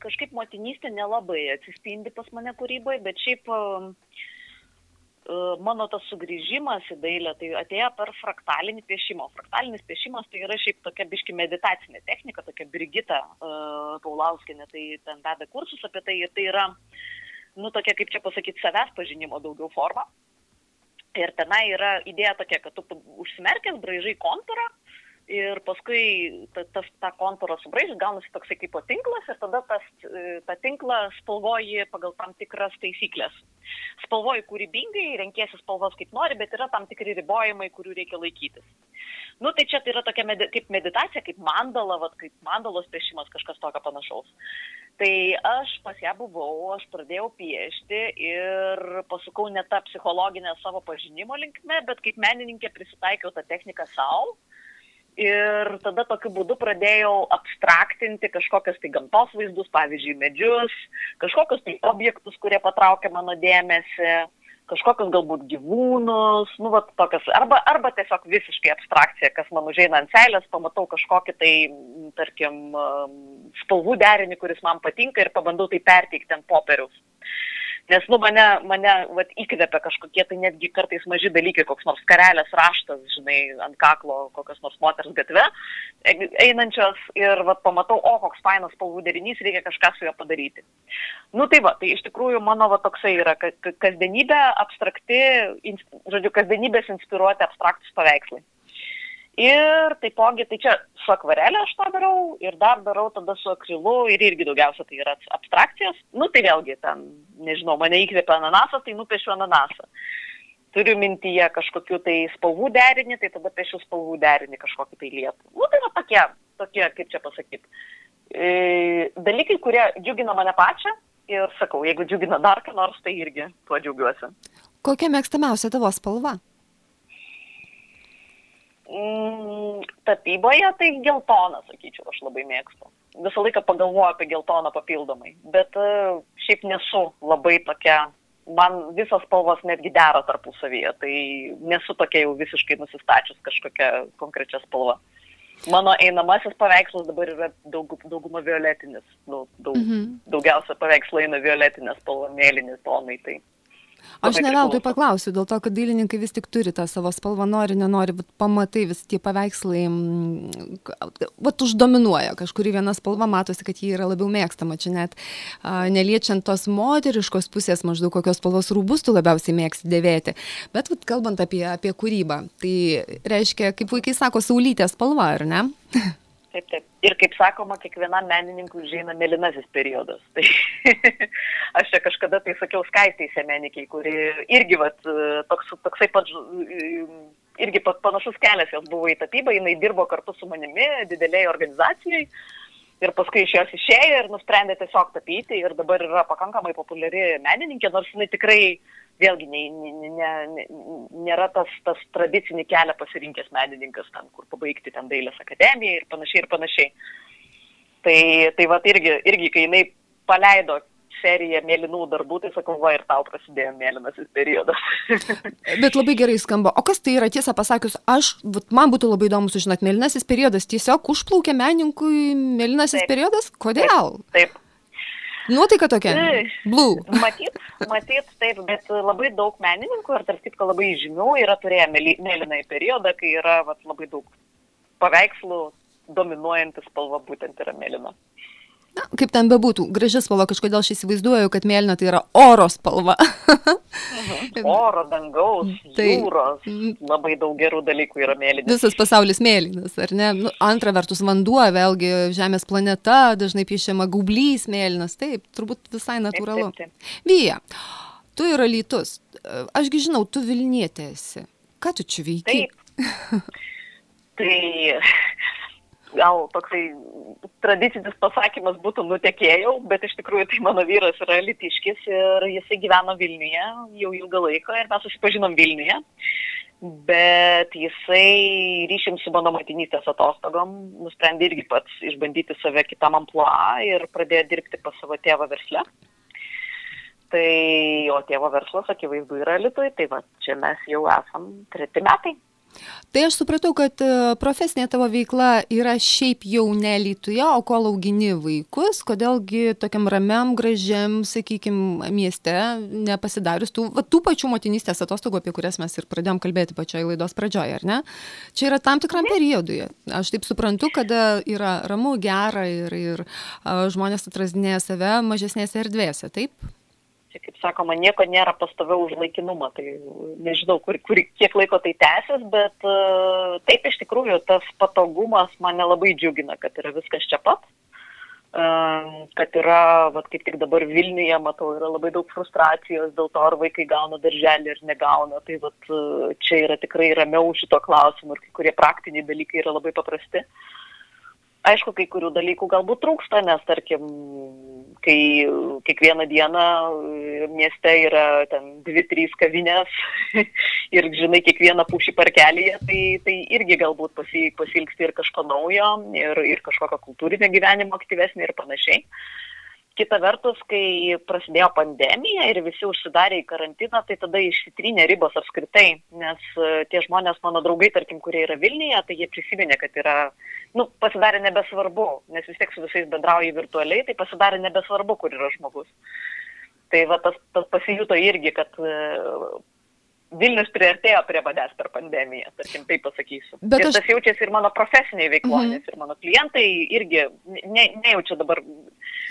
kažkaip motinystė nelabai atsispindi pas mane kūryboje, bet šiaip uh, mano tas sugrįžimas į dailę tai atėjo per fraktalinį piešimą. Fraktalinis piešimas tai yra šiaip tokia biški meditacinė technika, tokia Brigita uh, Paulauskinė, tai ten veda kursus apie tai ir tai yra, nu, tokia, kaip čia pasakyti, savęs pažinimo daugiau forma. Ir tenai yra idėja tokia, kad tu užsimerkęs braižai kontūrą ir paskui ta, tas, tą kontūrą subraižys, gaunasi toksai kaip tinklas ir tada tas, e, tą tinklą spalvoji pagal tam tikras taisyklės. Spalvoji kūrybingai, renkėsi spalvos kaip nori, bet yra tam tikri ribojimai, kurių reikia laikytis. Nu, tai čia tai yra tokia med kaip meditacija, kaip mandala, vat, kaip mandalos piešimas, kažkas tokio panašaus. Tai aš pas ją buvau, aš pradėjau piešti ir pasukau ne tą psichologinę savo pažinimo linkme, bet kaip menininkė prisitaikiau tą techniką savo Ir tada tokiu būdu pradėjau abstraktinti kažkokius tai gamtos vaizdus, pavyzdžiui, medžius, kažkokius tai objektus, kurie patraukia mano dėmesį, kažkokius galbūt gyvūnus, nu, va, tokias, arba, arba tiesiog visiškai abstrakcija, kas man užeina ant seilės, pamatau kažkokį tai, tarkim, spalvų derinį, kuris man patinka ir pabandau tai perteikti ant popieriaus. Nes, nu, mane, mane vat, įkvėpia kažkokie tai netgi kartais maži dalykai, koks nors karelės raštas, žinai, ant kaklo kokios nors moters gatve, e, einančios ir vat, pamatau, o, koks fainas spalvų derinys, reikia kažką su juo padaryti. Nu, tai va, tai iš tikrųjų mano va toksai yra, kad kasdienybė abstrakti, žodžiu, kasdienybės inspiruoti abstraktus paveikslai. Ir taipogi, tai čia su akvarelė aš tą darau ir dar darau tada su akrilu ir irgi daugiausia tai yra abstrakcijos. Nu tai vėlgi ten, nežinau, mane įkvėpia ananasas, tai nupiešiu ananasą. Turiu mintyje kažkokiu tai spalvų derinį, tai tada piešiu spalvų derinį kažkokį tai lietų. Nu tai va tokie, tokie, kaip čia pasakyti, e, dalykai, kurie džiugina mane pačią ir sakau, jeigu džiugina dar ką nors, tai irgi tuo džiaugiuosi. Kokia mėgstamiausia tavo spalva? Mm, tapyboje tai geltoną, sakyčiau, aš labai mėgstu. Visą laiką pagalvoju apie geltoną papildomai, bet uh, šiaip nesu labai tokia, man visos spalvos netgi dera tarpusavyje, tai nesu tokia jau visiškai nusistačius kažkokia konkrečia spalva. Mano einamasis paveikslas dabar yra daug, dauguma violetinis, nu, daug, mm -hmm. daugiausia paveikslai eina violetinės spalva, mėlynis tonai. Tai Aš ne veltui paklausiu, dėl to, kad dailininkai vis tik turi tą savo spalvą, nori, nenori, bet pamatai vis tie paveikslai, vat uždominuoja, kažkuri viena spalva matosi, kad ji yra labiau mėgstama, čia net a, neliečiant tos moteriškos pusės, maždaug kokios spalvos rūbus tu labiausiai mėgsti dėvėti. Bet vat, kalbant apie, apie kūrybą, tai reiškia, kaip vaikai sako, saulytės spalva, ar ne? Taip, taip. Ir kaip sakoma, kiekvienam menininkui užeina mėlynasis periodas. Tai aš čia kažkada tai sakiau skaistai semenikiai, kuri irgi vat, toks, toksai pat, irgi panašus kelias jos buvo į tapybą, jinai dirbo kartu su manimi didelėje organizacijoje. Ir paskui iš jos išėjo ir nusprendė tiesiog tapyti ir dabar yra pakankamai populiari menininkė, nors jinai tikrai vėlgi ne, ne, ne, nėra tas, tas tradicinį kelią pasirinkęs menininkas, ten, kur pabaigti ten dailės akademiją ir panašiai ir panašiai. Tai, tai va irgi, irgi, kai jinai paleido seriją mėlynų darbų, tai sakau, va ir tau prasidėjo mėlynasis periodas. Bet labai gerai skamba. O kas tai yra, tiesą pasakius, aš, vat, man būtų labai įdomu sužinoti, mėlynasis periodas tiesiog užplaukė menininkui mėlynasis Taip. periodas? Kodėl? Taip. Nuotaika tokia. Taip. Blue. Matyt, matyt, taip, bet labai daug menininkų ir tarp kitko labai žymių yra turėję mėly- mėlynąjį periodą, kai yra vat, labai daug paveikslų, dominuojantis spalva būtent yra mėlyna. Na, kaip ten bebūtų, graži spalva, kažkodėl aš įsivaizduoju, kad mėlyna tai yra oro spalva. Oro, dangaus, Tai- jūros, labai daug gerų dalykų yra mėlyni. Visas pasaulis mėlynas, ar ne? Nu, antra vertus, vanduo, vėlgi, Žemės planeta, dažnai piešiama gaublys mėlynas, taip, turbūt visai natūralu. taip, taip. Vyja, tu yra lytus. Ašgi žinau, tu Vilnietė esi. Ką tu čia veiki? Taip. tai gal toksai tradicinis pasakymas būtų nutekėjau, bet iš tikrųjų tai mano vyras yra litiškis ir jisai gyveno Vilniuje jau ilgą laiką ir mes susipažinom Vilniuje. Bet jisai ryšim su mano motinystės atostogom nusprendė irgi pats išbandyti save kitam amplua ir pradėjo dirbti pas savo tėvą versle. Tai jo tėvo verslas akivaizdu yra Lietuvai, tai va čia mes jau esam treti metai. Tai aš supratau, kad e, profesinė tavo veikla yra šiaip jau ne Lietuvoje, o kol augini vaikus, kodėlgi tokiam ramiam, gražiam, sakykime, mieste nepasidarius tų, va, tų pačių motinystės atostogų, apie kurias mes ir pradėjom kalbėti pačioje laidos pradžioje, ar ne? Čia yra tam tikram periodui. Aš taip suprantu, kada yra ramu, gera ir, ir žmonės atrasdinėja save mažesnėse erdvėse, taip? Čia, kaip sakoma, nieko nėra pastoviau už laikinumą, tai nežinau, kur, kur, kiek laiko tai tęsis, bet uh, taip iš tikrųjų tas patogumas mane labai džiugina, kad yra viskas čia pat. Uh, kad yra, vat, kaip tik dabar Vilniuje, matau, yra labai daug frustracijos dėl to, ar vaikai gauna darželį ar negauna. Tai vat, uh, čia yra tikrai ramiau šito klausimu ir kai kurie praktiniai dalykai yra labai paprasti. Aišku, kai kurių dalykų galbūt trūksta, nes, tarkim, kai kiekvieną dieną e, mieste yra ten dvi, trys kavinės ir, žinai, kiekvieną pušį parkelyje, tai, tai irgi galbūt pasi, pasilgsti ir kažko naujo, ir, ir kažkokio kultūrinio gyvenimo aktyvesnio ir panašiai. Kita vertus, kai prasidėjo pandemija ir visi užsidarė į karantiną, tai tada išsitrynė ribos apskritai, nes e, tie žmonės, mano draugai, tarkim, kurie yra Vilniuje, tai jie prisiminė, kad yra, nu, pasidarė nebesvarbu, nes vis tiek su visais bendrauji virtualiai, tai pasidarė nebesvarbu, kur yra žmogus. Tai va tas, tas pasijuto irgi, kad e, Vilnius priartėjo prie manęs per pandemiją, tarkim, taip pasakysiu. Bet ir aš- tas jaučiasi ir mano profesiniai veikloje, Mhm. nes ir mano klientai irgi ne, nejaučia dabar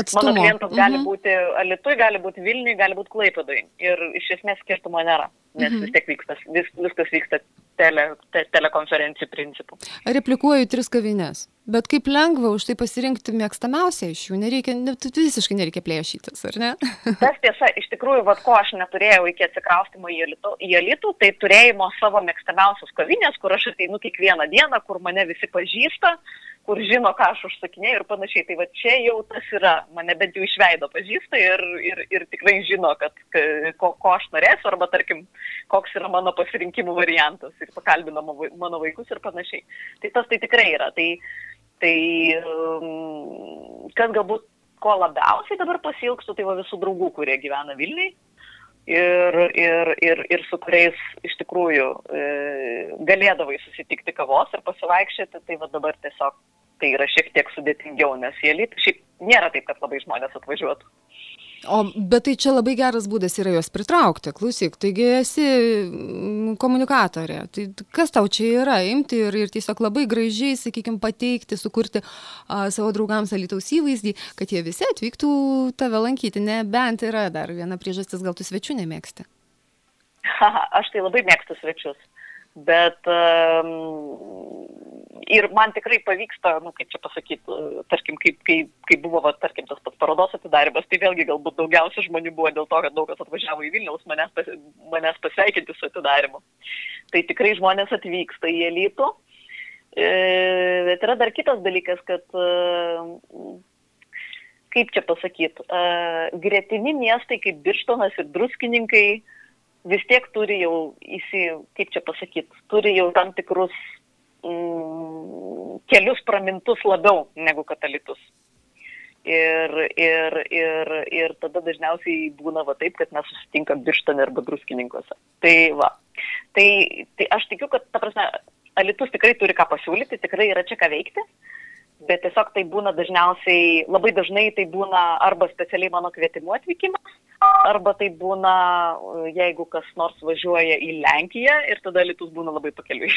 Atstumo. Mano klientas gali Mhm. būti Alitui, gali būti Vilniui, gali būti Klaipėdui. Ir iš esmės skirtumo nėra, nes Mhm. vis tiek vyksta, vis, viskas vyksta tele, te, telekonferencijų principu. Replikuoju tris kavinės. Bet kaip lengva už tai pasirinkti mėgstamiausią iš jų, nereikia, ne, tai visiškai nereikia plėšytis, ar ne? Tas tiesa, iš tikrųjų, vad ko aš neturėjau iki atsikraustimo į Alitų, į Alitų, tai turėjimo savo mėgstamiausios kavinės, kur aš ateinu kiekvieną dieną, kur mane visi pažįsta, kur žino, ką aš užsakinėjau ir panašiai. Tai va čia jau tas yra, mane bent jau išveido pažįsta ir, ir, ir tikrai žino, kad ka- ko, ko aš norėsiu, arba tarkim, koks yra mano pasirinkimų variantas ir vai- mano vaikus ir panašiai. Tai tas tai tikrai yra. Tai, tai um, kas galbūt ko labiausiai dabar pasilgsiu, tai va visų draugų, kurie gyvena Vilniui ir, ir, ir, ir su kuriais iš tikrųjų e, galėdavai susitikti kavos ir pasivaikščioti, tai va dabar tiesiog tai yra šiek tiek sudėtingiau, nes jie lyt, šiaip nėra taip, kad labai žmonės atvažiuotų. O, bet tai čia labai geras būdas yra juos pritraukti, klausyk, taigi esi mm, komunikatorė. Tai kas tau čia yra, imti ir, ir tiesiog labai gražiai, sakykime, pateikti, sukurti a, savo draugams Alitaus įvaizdį, kad jie visi atvyktų tave lankyti, nebent yra dar viena priežastis, gal tu svečių nemėgsti. Haha, aš tai labai mėgstu svečius. Bet ir man tikrai pavyksta, nu, kaip čia pasakyti, tarkim, kaip, kaip, kaip buvo, va, tarkim, tas pats parodos atidarimas, tai vėlgi galbūt daugiausia žmonių buvo dėl to, kad daug kas atvažiavo į Vilniaus manęs, pas, manęs pasveikinti su atidarimu. Tai tikrai žmonės atvyksta į elitų. E, bet yra dar kitas dalykas, kad, e, kaip čia pasakyti, e, gretimi miestai kaip Birštonas ir Druskininkai vis tiek turi jau, įsi, kaip čia pasakyti, turi jau tam tikrus mm, kelius pramintus labiau negu katalitus. Ir, ir, ir, ir tada dažniausiai būna va taip, kad mes susitinkam birštane arba druskininkose. Tai va. Tai, tai aš tikiu, kad, ta prasme, Alitus tikrai turi ką pasiūlyti, tikrai yra čia ką veikti, bet tiesiog tai būna dažniausiai, labai dažnai tai būna arba specialiai mano kvietimu atvykimas, arba tai būna, jeigu kas nors važiuoja į Lenkiją ir tada Lietuvos būna labai pakeliui.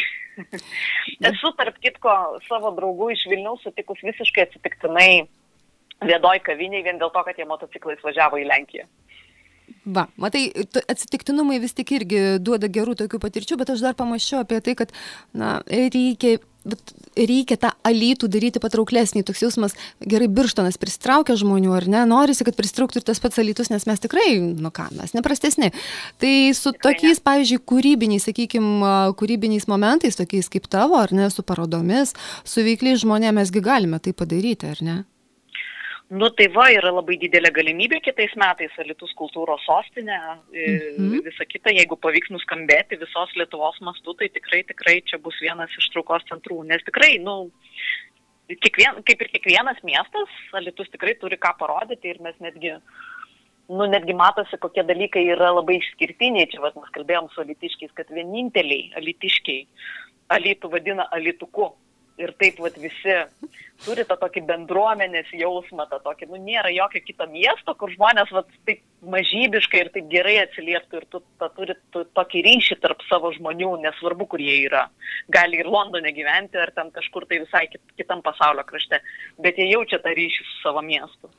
Esu, tarp kitko, savo draugų iš Vilniaus sutikus visiškai atsitiktinai viedoj kaviniai vien dėl to, kad jie motociklais važiavo į Lenkiją. Va, matai, atsitiktinumai vis tik irgi duoda gerų tokių patirčių, bet aš dar pamačiau apie tai, kad, na, reikia, reikia tą alytų daryti patrauklesnį, toks jausmas, gerai, birštonas pristraukia žmonių, ar ne, norisi, kad pristrauktų ir tas pats alytus, nes mes tikrai, nu ką, mes neprastesni. Tai su tokiais, pavyzdžiui, kūrybiniais, sakykime, kūrybiniais momentais, tokiais kaip tavo, ar ne, su parodomis, su veikliais žmonėmis mesgi galime tai padaryti, ar ne? Nu tai va, yra labai didelė galimybė kitais metais Alitus kultūros sostinė, mhm. visa kita, jeigu pavyks nuskambėti visos Lietuvos mastu, tai tikrai, tikrai čia bus vienas iš traukos centrų, nes tikrai, nu, kiekvien, kaip ir kiekvienas miestas, Alitus tikrai turi ką parodyti ir mes netgi, nu, netgi matosi, kokie dalykai yra labai išskirtiniai, čia vat, mes kalbėjom su alitiškiais, kad vieninteliai alitiškiai alitų vadina alituku ir taip vat visi turi tą tokį bendruomenės jausmą, tą tokį, nu nėra jokio kito miesto, kur žmonės vat taip mažybiškai ir taip gerai atsilieptų ir tu tą turi tu, tokį ryšį tarp savo žmonių, nesvarbu, kur jie yra. Gali ir Londone gyventi, ar ten kažkur tai visai kit, kitam pasaulio krašte, bet jie jaučia tą ryšį su savo miestu.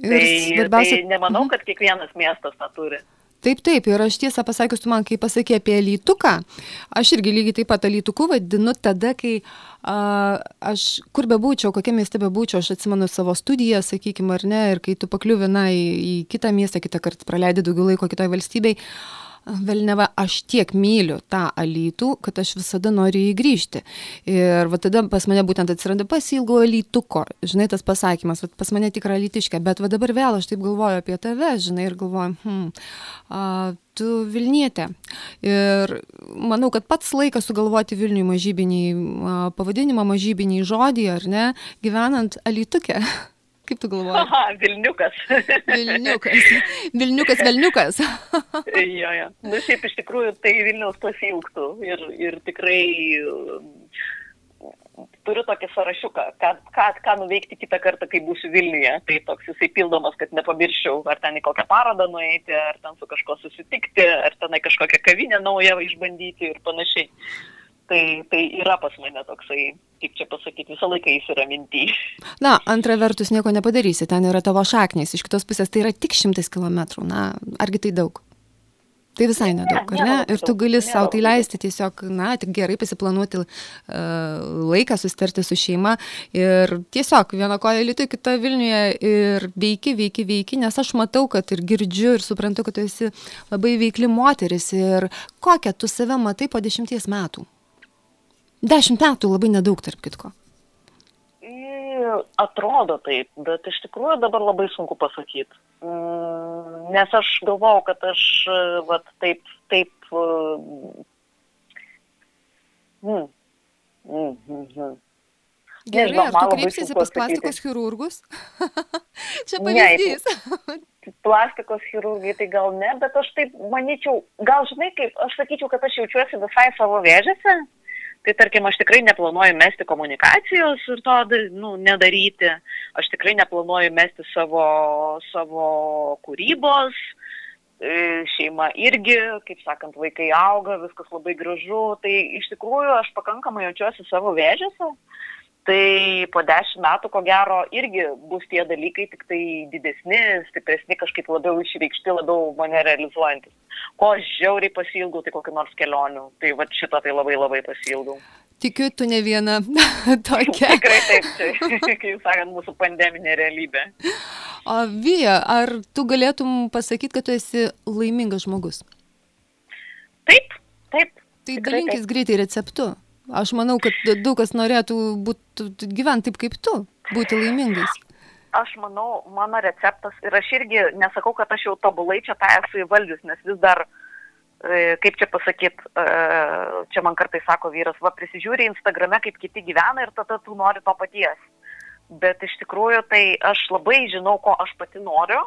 Ir tai, svarbiausia... tai nemanau, kad kiekvienas miestas tą turi. Taip, taip, ir aš tiesą pasakius, tu man, kai pasakė apie lytuką, aš irgi lygiai taip pat lytuku vadinu tada, kai a, aš kur bebūčiau, kokia mieste bebūčiau, aš atsimenu savo studiją, sakykime, ar ne, ir kai tu pakliuvina į, į kitą miestą, kitą kartą praleidai daugiau laiko kitoje valstybėje, Velneva, aš tiek myliu tą alytų, kad aš visada noriu jį grįžti. Ir va tada pas mane būtent atsiranda pasilgo alytuko, žinai, tas pasakymas, va, pas mane tikra alytiškė, bet va dabar vėl aš taip galvoju apie tave, žinai, ir galvoju, hm, a, tu Vilnietė. Ir manau, kad pats laikas sugalvoti Vilniui mažybinį pavadinimą, mažybinį žodį, ar ne, gyvenant alytukę. Kaip tu galvoji? Aha, Vilniukas. Vilniukas. Vilniukas, Vilniukas. jo, jo. Nu, šiaip iš tikrųjų tai Vilniaus pasilgtų ir, ir tikrai turiu tokį sąrašiuką, ką, ką, ką nuveikti kitą kartą, kai būsiu Vilniuje. Tai toks jisai pildomas, kad nepamirščiau, ar ten į kokią parodą nueiti, ar ten su kažkuo susitikti, ar tenai kažkokią kavinę naują išbandyti ir panašiai. Tai, tai yra pas mane toksai, kaip čia pasakyti, visą laiką jis yra minty. Na, antra vertus nieko nepadarysi, ten yra tavo šaknys, iš kitos pusės tai yra tik šimtas kilometrų, na, argi tai daug? Tai visai nedaug, ar ne? Ir tu gali savo tai leisti tiesiog, na, tik gerai pasiplanuoti uh, laiką, susitarti su šeima ir tiesiog viena koja Lietuvai, kita Vilniuje ir veiki, veiki, veiki, nes aš matau, kad ir girdžiu ir suprantu, kad tu esi labai veikli moteris ir kokią tu save matai po dešimties metų. Dešimt metų labai nedaug, tarp kitko. Atrodo taip, bet iš tikrųjų dabar labai sunku pasakyti. Mm, nes aš galvau, kad aš vat, taip, taip. Mm, mm, mm, mm. Gerai, Nežinau, ar tu kreipsiesi pas plastikos chirurgus? Čia pavyzdys. Ne, plastikos chirurgai tai gal ne, bet aš taip manyčiau, gal žinai kaip, aš sakyčiau, kad aš jaučiuosi visai savo vėžėse. Tai tarkim, aš tikrai neplanuoju mesti komunikacijos ir to nu, nedaryti. Aš tikrai neplanuoju mesti savo, savo kūrybos. E, šeima irgi, kaip sakant, vaikai auga, viskas labai gražu. Tai iš tikrųjų aš pakankamai jaučiuosi savo vėžiose. Tai po dešimt metų, ko gero, irgi bus tie dalykai tik tai didesni, stipresni, kažkaip labiau išreikšti, labiau mane realizuojantis. Ko žiauriai pasilgau, tai kokiu nors kelionių. Tai va šito tai labai labai pasilgau. Tikiu, tu ne viena tokia. Tikrai taip, čia, kaip sakant, mūsų pandeminė realybė. O Vija, ar tu galėtum pasakyti, kad tu esi laimingas žmogus? Taip, taip. Tai dalinkis greitai receptu. Aš manau, kad daug kas norėtų būt, gyventi taip kaip tu, būti laimingais. Aš manau, mano receptas, ir aš irgi nesakau, kad aš jau tobulai čia tą esu įvaldžius, nes vis dar, e, kaip čia pasakyt, e, čia man kartai sako vyras, va prisižiūri Instagrame, kaip kiti gyvena ir tada tu nori to paties. bet iš tikrųjų tai aš labai žinau, ko aš pati noriu.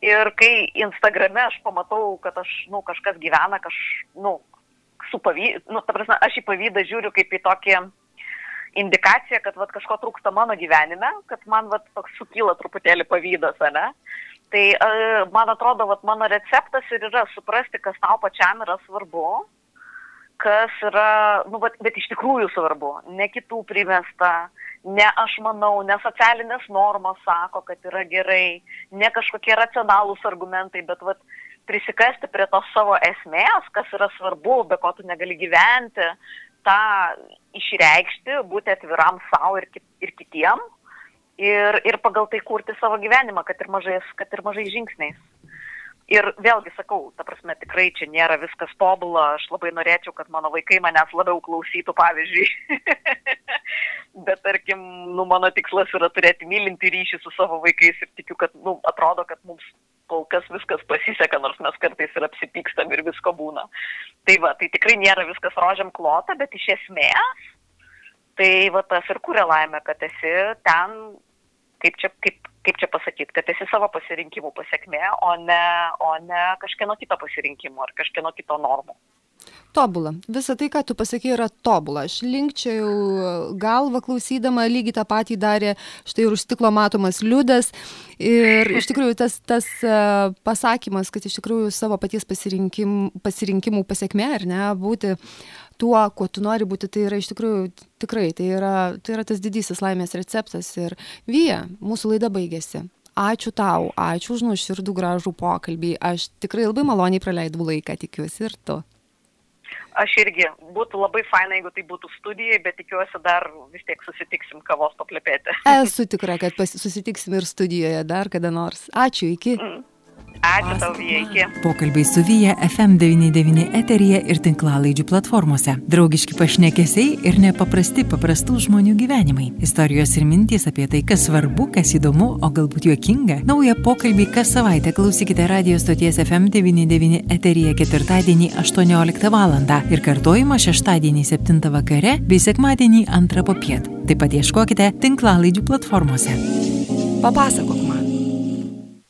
Ir kai Instagrame aš pamatau, kad aš, nu, kažkas gyvena, kaž, nu, su pavydu, nu, ta prasme, aš į pavydą žiūriu kaip į tokį indikaciją, kad vat, kažko trūksta mano gyvenime, kad man vat, toks sukyla truputėlį pavydas, ne? Tai uh, man atrodo, vat, mano receptas ir yra suprasti, kas tau pačiam yra svarbu, kas yra, nu, bet, bet iš tikrųjų svarbu, ne kitų primesta, ne aš manau, ne socialinės normos sako, kad yra gerai, ne kažkokie racionalūs argumentai, bet vat, prisikasti prie tos savo esmės, kas yra svarbu, be ko tu negali gyventi, tą išreikšti, būti atviram savo ir, ir kitiem ir, ir pagal tai kurti savo gyvenimą, kad ir mažais, kad ir mažais žingsniais. Ir vėlgi sakau, ta prasme, tikrai čia nėra viskas tobula, aš labai norėčiau, kad mano vaikai manęs labiau klausytų, pavyzdžiui. Bet tarkim, nu, mano tikslas yra turėti mylinti ryšį su savo vaikais ir tikiu, kad, nu, atrodo, kad mums kol kas viskas pasiseka, nors mes kartais ir apsipykstam ir visko būna. Tai va, tai tikrai nėra viskas rožiam klota, bet iš esmės, tai va tas ir kuria laimę, kad esi ten, kaip čia, kaip kaip čia pasakyti, kad esi savo pasirinkimų pasiekmė, o ne, o ne kažkieno kito pasirinkimo ar kažkieno kito normų. Tobula. Visa tai, ką tu pasakė, yra tobula. Aš linkčiau galvą klausydama, lygiai tą patį darė štai ir už stiklo matomas liudas. Ir iš tikrųjų tas, tas uh, pasakymas, kad iš tikrųjų savo paties pasirinkim, pasirinkimų pasiekme, ar ne, būti tuo, kuo tu nori būti, tai yra iš tikrųjų tikrai, tai yra, tai yra tas didysis laimės receptas. Ir vyja, mūsų laida baigėsi. Ačiū tau, ačiū už nuoširdų gražų pokalbį. Aš tikrai labai maloniai praleidau laiką, tikiuosi ir tu. Aš irgi, būtų labai faina, jeigu tai būtų studijai, bet tikiuosi dar vis tiek susitiksim kavos paplepėti. Esu tikra, kad susitiksim ir studijoje dar kada nors. Ačiū, iki. Mm. Ačiū tau, Vija. Pokalbiai su Vyja FM99 eteryje ir tinklalaidžių platformose. Draugiški pašnekesiai ir nepaprasti paprastų žmonių gyvenimai. Istorijos ir mintys apie tai, kas svarbu, kas įdomu, o galbūt juokinga. Naują pokalbį kas savaitę klausykite radio stoties FM99 eteryje ketvirtadienį 18 val. ir kartojimą šeštadienį 7 vakare bei sekmadienį 2 popiet. Taip pat ieškokite tinklalaidžių platformose. Papasakok